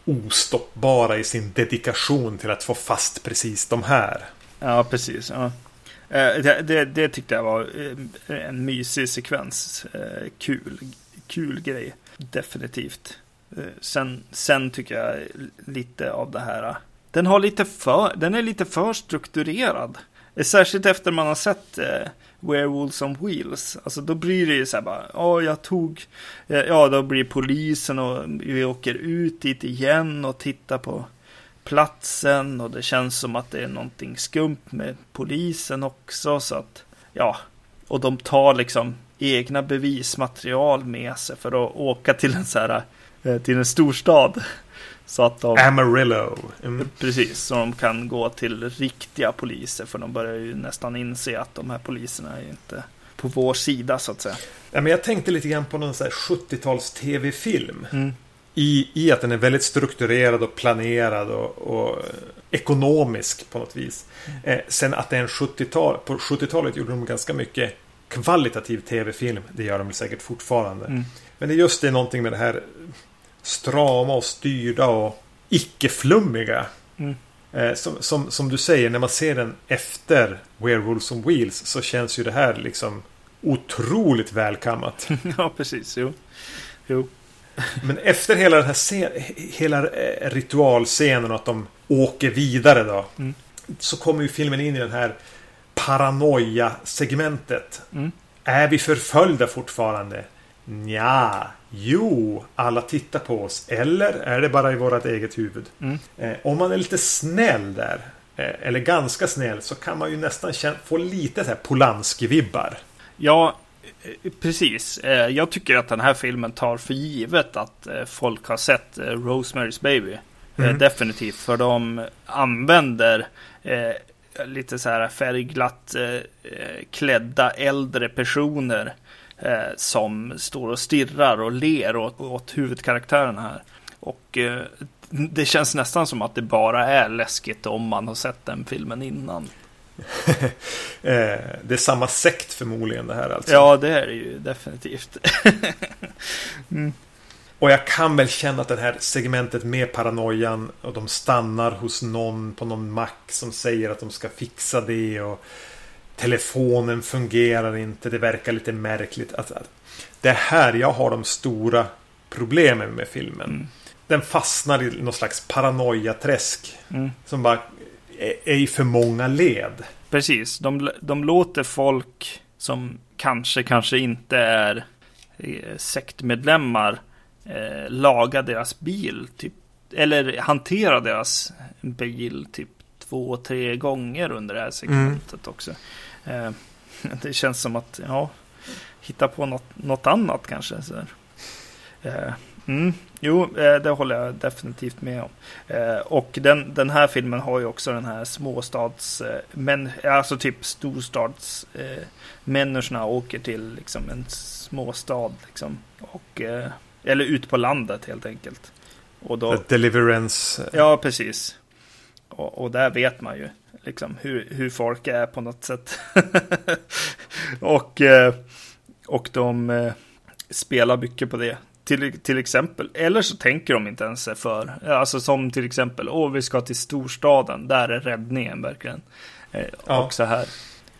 ostoppbara i sin dedikation till att få fast precis de här. Ja, precis. Ja. Eh, det, det, det, tyckte jag var eh, en mysig sekvens. Eh, kul, kul grej. Definitivt. Sen, sen tycker jag lite av det här. Den, har lite för, den är lite för strukturerad. Särskilt efter man har sett eh, Werewolves on Wheels. Alltså då blir det ju så här bara, ja jag tog, ja då blir polisen och vi åker ut dit igen och tittar på platsen och det känns som att det är någonting skumt med polisen också. Så att, ja, och de tar liksom egna bevismaterial med sig för att åka till en så här, eh, till en storstad. Så att de... Amarillo. Mm. Precis, så de kan gå till riktiga poliser. För de börjar ju nästan inse att de här poliserna är inte på vår sida så att säga. Ja, men jag tänkte lite grann på någon 70-tals tv-film. Mm i, i att den är väldigt strukturerad och planerad och, och ekonomisk på något vis. Mm. Eh, sen att det är en 70-tal, på 70-talet gjorde de ganska mycket kvalitativ tv-film. Det gör de säkert fortfarande. Mm. Men det är just det någonting med det här strama och styrda och icke-flummiga. Mm. Eh, som, som, som, du säger, när man ser den efter Werewolves on Wheels så känns ju det här liksom otroligt välkammat. ja, precis. Jo. jo. Men efter hela den här scen, hela eh, ritualscenen och att de åker vidare då. Mm. Så kommer ju filmen in i den här paranoia-segmentet. Mm. Är vi förföljda fortfarande? Nja, jo, alla tittar på oss. Eller är det bara i vårt eget huvud? Mm. Eh, om man är lite snäll där, eh, eller ganska snäll, så kan man ju nästan få lite så här Polanski-vibbar. Ja, precis. Eh, jag tycker att den här filmen tar för givet att eh, folk har sett Rosemary's Baby. Mm. Definitivt. För de använder lite så här färgglatt klädda äldre personer som står och stirrar och ler åt, åt huvudkaraktären här. Och det känns nästan som att det bara är läskigt om man har sett den filmen innan. Eh, det är samma sekt förmodligen det här alltså. Ja, det är det ju definitivt. mm. Och jag kan väl känna att det här segmentet med paranoian och de stannar hos någon på någon mack som säger att de ska fixa det och telefonen fungerar inte. Det verkar lite märkligt. Att, att det är här jag har de stora problemen med filmen. Mm. Den fastnar i någon slags paranoiaträsk. Mm. Som bara i för många led. Precis, de, de låter folk som kanske, kanske inte är eh, sektmedlemmar eh, laga deras bil. Typ, eller hantera deras bil typ två, tre gånger under det här segmentet också. Eh, det känns som att, ja, hitta på något, något annat kanske. Så. Eh, mm, jo, eh, det håller jag definitivt med om. Eh, och den, den här filmen har ju också den här småstads, eh, men, alltså typ storstads människorna åker till liksom en småstad liksom. Och, eller ut på landet helt enkelt. Och då, Deliverance. Ja, precis. Och, och där vet man ju liksom hur, hur folk är på något sätt. och, och de spelar mycket på det. Till, till exempel, eller så tänker de inte ens sig för. Alltså som till exempel, åh vi ska till storstaden, där är räddningen verkligen. Eh, Ja. Och så här,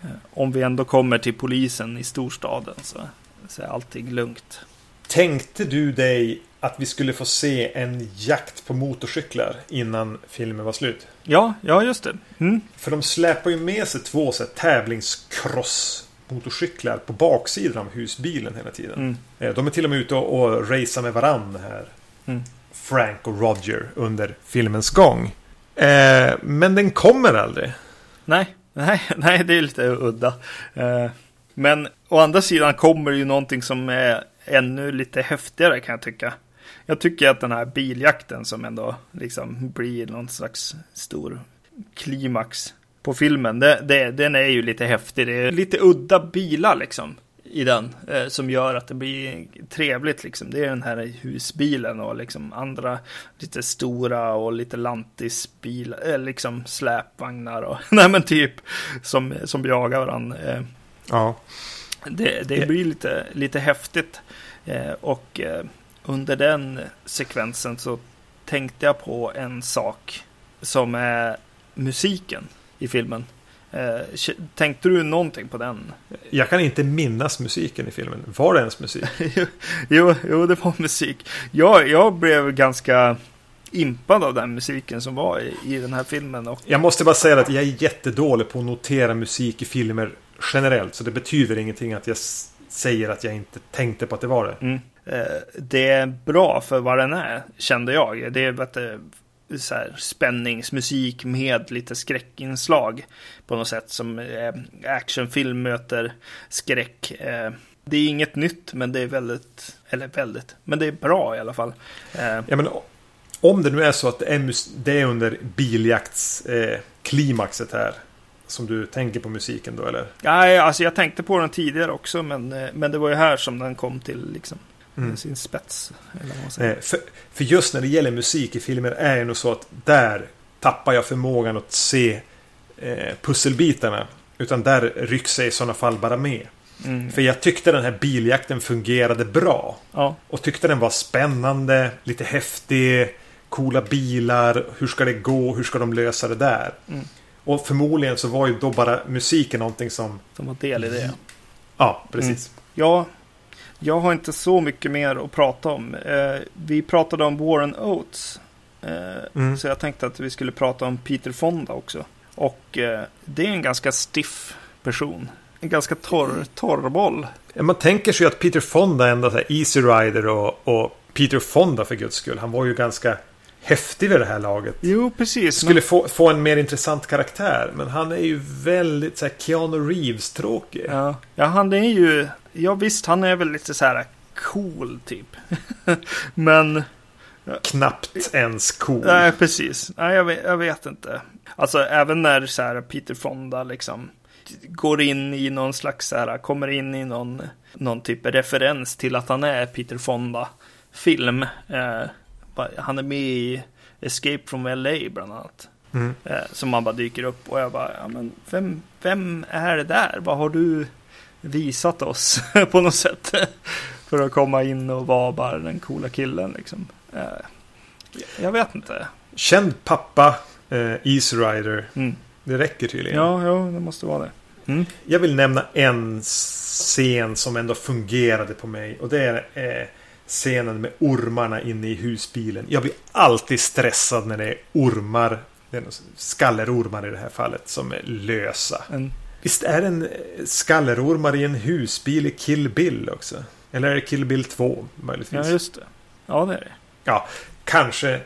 eh, om vi ändå kommer till polisen i storstaden så, så är allting lugnt. Tänkte du dig att vi skulle få se en jakt på motorcyklar innan filmen var slut? Ja, ja just det. Mm. För de släpar ju med sig två så här, tävlingscross motorcyklar på baksidan av husbilen hela tiden. Mm. Eh, De är till och med ute och, och racear med varann här. Mm. Frank och Roger under filmens gång. Eh, men den kommer aldrig. Nej, nej, nej, det är lite udda. Eh, Men å andra sidan kommer ju någonting som är ännu lite häftigare kan jag tycka. Jag tycker att den här biljakten som ändå liksom blir någon slags stor klimax på filmen. Det, det, den är ju lite häftig. Det är lite udda bilar liksom i den eh, som gör att det blir trevligt liksom. Det är den här husbilen och liksom andra lite stora och lite lantisbilar, eh, liksom släpvagnar och nej men typ som, som jagar varandra. Eh, Ja. det, det blir lite, lite häftigt. Eh, och eh, under den sekvensen så tänkte jag på en sak som är musiken i filmen. Eh, tänkte du någonting på den? Jag kan inte minnas musiken i filmen. Var det ens musik? jo, jo, det var musik. Jag, jag blev ganska impad av den musiken som var i, i den här filmen. Och, Jag måste bara säga att jag är jättedålig på att notera musik i filmer generellt. Så det betyder ingenting att jag säger att jag inte tänkte på att det var det. mm, eh, det är bra för vad den är, kände jag. Det är så här, spänningsmusik med lite skräckinslag på något sätt som eh, actionfilm möter skräck. Eh, det är inget nytt, men det är väldigt, eller väldigt, men det är bra i alla fall. Eh, Ja, men om det nu är så att det är, det är under biljakts eh, här. Som du tänker på musiken då eller? Nej, alltså jag tänkte på den tidigare också, men, eh, men det var ju här som den kom till liksom, Mm. sin spets. Eller vad man säger. Eh, för, för just när det gäller musik i filmer är det nog så att där tappar jag förmågan att se eh, pusselbitarna. Utan där rycks jag i sådana fall bara med. Mm. För jag tyckte den här biljakten fungerade bra. Ja, Och tyckte den var spännande, lite häftig, coola bilar, hur ska det gå, hur ska de lösa det där? Mm. Och förmodligen så var ju då bara musiken någonting som... som var del i det. Ja, precis. Ja, jag har inte så mycket mer att prata om. Eh, vi pratade om Warren Oates. Eh, Mm. Så jag tänkte att vi skulle prata om Peter Fonda också. Och eh, det är en ganska stiff person. En ganska torr, torrboll. Ja, Man tänker sig att Peter Fonda ändå så Easy Rider och, och Peter Fonda för guds skull. Han var ju ganska häftig vid det här laget. Jo, precis. Skulle få, få en mer intressant karaktär. Men han är ju väldigt så här Keanu Reeves-tråkig. Ja, ja, han är ju... Ja, visst, han är väl lite så här cool typ. Men... Knappt ens cool. Nej, precis. Nej, jag vet, jag vet inte. Alltså, även när så här Peter Fonda liksom går in i någon slags så här, kommer in i någon, någon typ av referens till att han är Peter Fonda-film. Eh, han är med i Escape from LA bland annat. Mm. Eh, som man bara dyker upp och jag bara, ja men vem, vem är det där? Vad har du visat oss på något sätt? för att komma in och vara bara den coola killen liksom. Eh, jag vet inte. Känd pappa, eh, Easy Rider. Mm. Det räcker tydligen. Ja, ja, det måste vara det. Mm. Jag vill nämna en scen som ändå fungerade på mig. Och det är eh, scenen med ormarna inne i husbilen. Jag blir alltid stressad när det är ormar. Det är skallerormar i det här fallet som är lösa. En, Visst är det en eh, skallerormar i en husbil i Kill Bill också? Eller är det Kill Bill 2 möjligtvis? ja, just det. Ja, det är det. Ja, kanske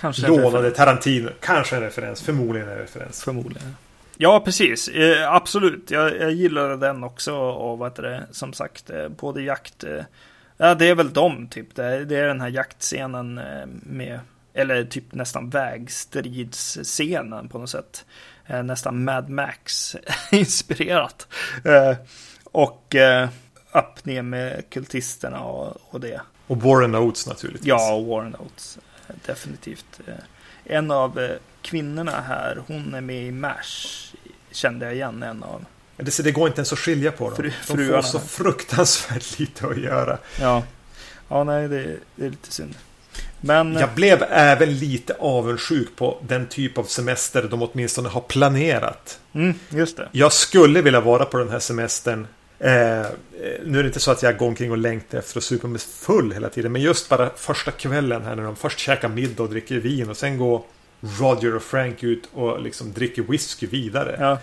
Kanske lånade. Tarantino. Kanske en referens. Förmodligen en referens. Förmodligen. Ja, precis. Eh, absolut. Jag, jag gillade den också. Och vad heter det? Som sagt, eh, både jakt... Eh, ja, det är väl dem typ. Det är, det är den här jaktscenen eh, med... Eller typ nästan vägstridsscenen på något sätt. Eh, nästan Mad Max-inspirerat. Eh, och eh, upp ner med kultisterna och, och det. Och Warren Oates naturligtvis. Ja, Warren Oates. Definitivt. En av kvinnorna här, hon är med i MASH. Kände jag igen en av. Det, det går inte ens att skilja på dem. Fru- De får så fruktansvärt lite att göra. Ja, ja nej, det, det är lite synd. Men Jag blev även lite avundsjuk på den typ av semester de åtminstone har planerat. mm, just det. Jag skulle vilja vara på den här semestern. Eh, eh, nu är det inte så att jag går omkring och längtar efter att supa mig full hela tiden. Men just bara första kvällen här när de först käkar middag och dricker vin och sen går Roger och Frank ut och liksom dricker whisky vidare. Ja,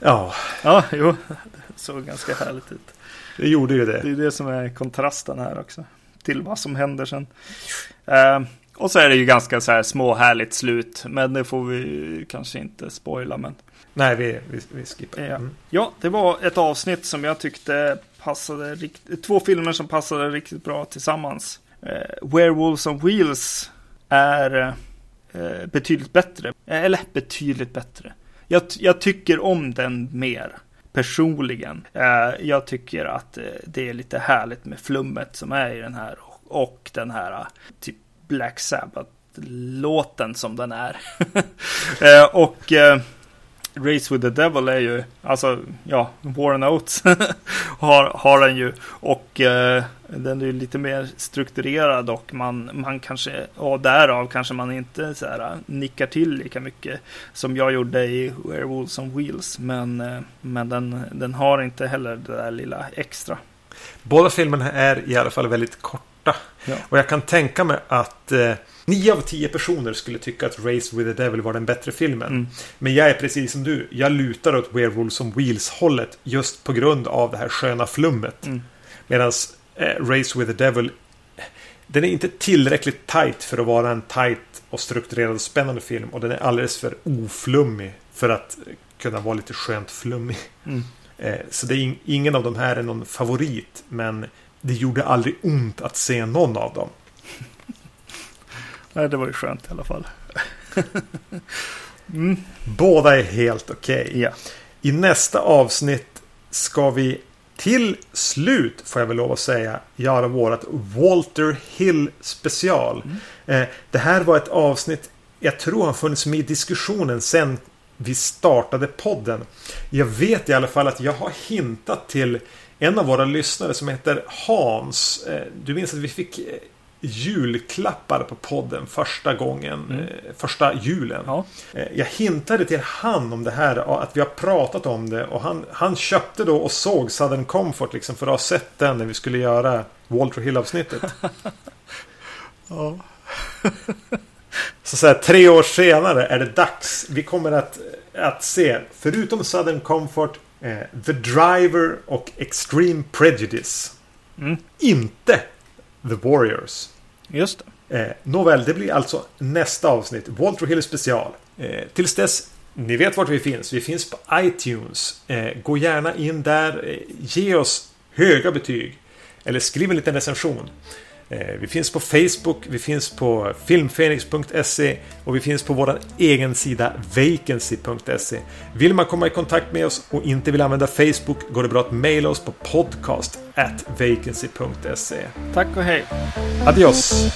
Ja, ja jo, det såg ganska härligt ut. det gjorde ju det. Det är det som är kontrasten här också. Till vad som händer sen. Eh, och så är det ju ganska så här små härligt slut. Men det får vi kanske inte spoila. Men Nej, vi, vi, vi skippar. Mm. Ja, det var ett avsnitt som jag tyckte passade rikt- Två filmer som passade riktigt bra tillsammans. Eh, Werewolves on Wheels är eh, betydligt bättre. Eh, Eller betydligt bättre. Jag, jag tycker om den mer. Personligen. Eh, jag tycker att eh, det är lite härligt med flummet som är i den här. Och, den här eh, typ Black Sabbath-låten som den är. och Race with the Devil är ju, alltså, ja, Warren Oates har, har den ju. Och eh, den är ju lite mer strukturerad och man, man kanske, och därav kanske man inte så här nickar till lika mycket som jag gjorde i Werewolves on Wheels. Men, eh, men den, den har inte heller det där lilla extra. Båda filmerna är i alla fall väldigt korta. Ja. Och jag kan tänka mig att eh, 9 av 10 personer skulle tycka att Race with the Devil var den bättre filmen. Mm. Men jag är precis som du. Jag lutar åt Werewolves on Wheels-hållet just på grund av det här sköna flummet. Mm. Medan eh, Race with the Devil den är inte tillräckligt tight för att vara en tight och strukturerad och spännande film. Och den är alldeles för oflummig för att kunna vara lite skönt flummig. Mm. Eh, Så det är in, ingen av de här är någon favorit. Men det gjorde aldrig ont att se någon av dem. Nej, det var ju skönt i alla fall. mm. Båda är helt okej. Ja. I nästa avsnitt ska vi till slut, får jag väl lov att säga, göra vårat Walter Hill special. Eh, det här var ett avsnitt jag tror har funnits med i diskussionen sen vi startade podden. Jag vet i alla fall att jag har hintat till en av våra lyssnare som heter Hans. Eh, du minns att vi fick eh, julklappar på podden första gången, Mm. eh, första julen. Ja. Eh, Jag hintade till han om det här, att vi har pratat om det. Och han, han köpte då och såg Southern Comfort liksom för att ha sett den när vi skulle göra Walter Hill-avsnittet. ja. Så, så här, tre år senare är det dags. Vi kommer att, att se, förutom Southern Comfort, eh, The Driver och Extreme Prejudice. Mm. Inte The Warriors. Just det. Eh, nåväl, det blir alltså nästa avsnitt. Walter Hill special. Eh, tills dess, ni vet vart vi finns. Vi finns på iTunes. Eh, gå gärna in där. Eh, ge oss höga betyg. Eller skriv en liten recension. Eh, vi finns på Facebook, vi finns på filmfenix.se och vi finns på vår egen sida vacancy.se. Vill man komma i kontakt med oss och inte vill använda Facebook går det bra att mejla oss på podcast at vacancy.se. Tack och hej. Adios!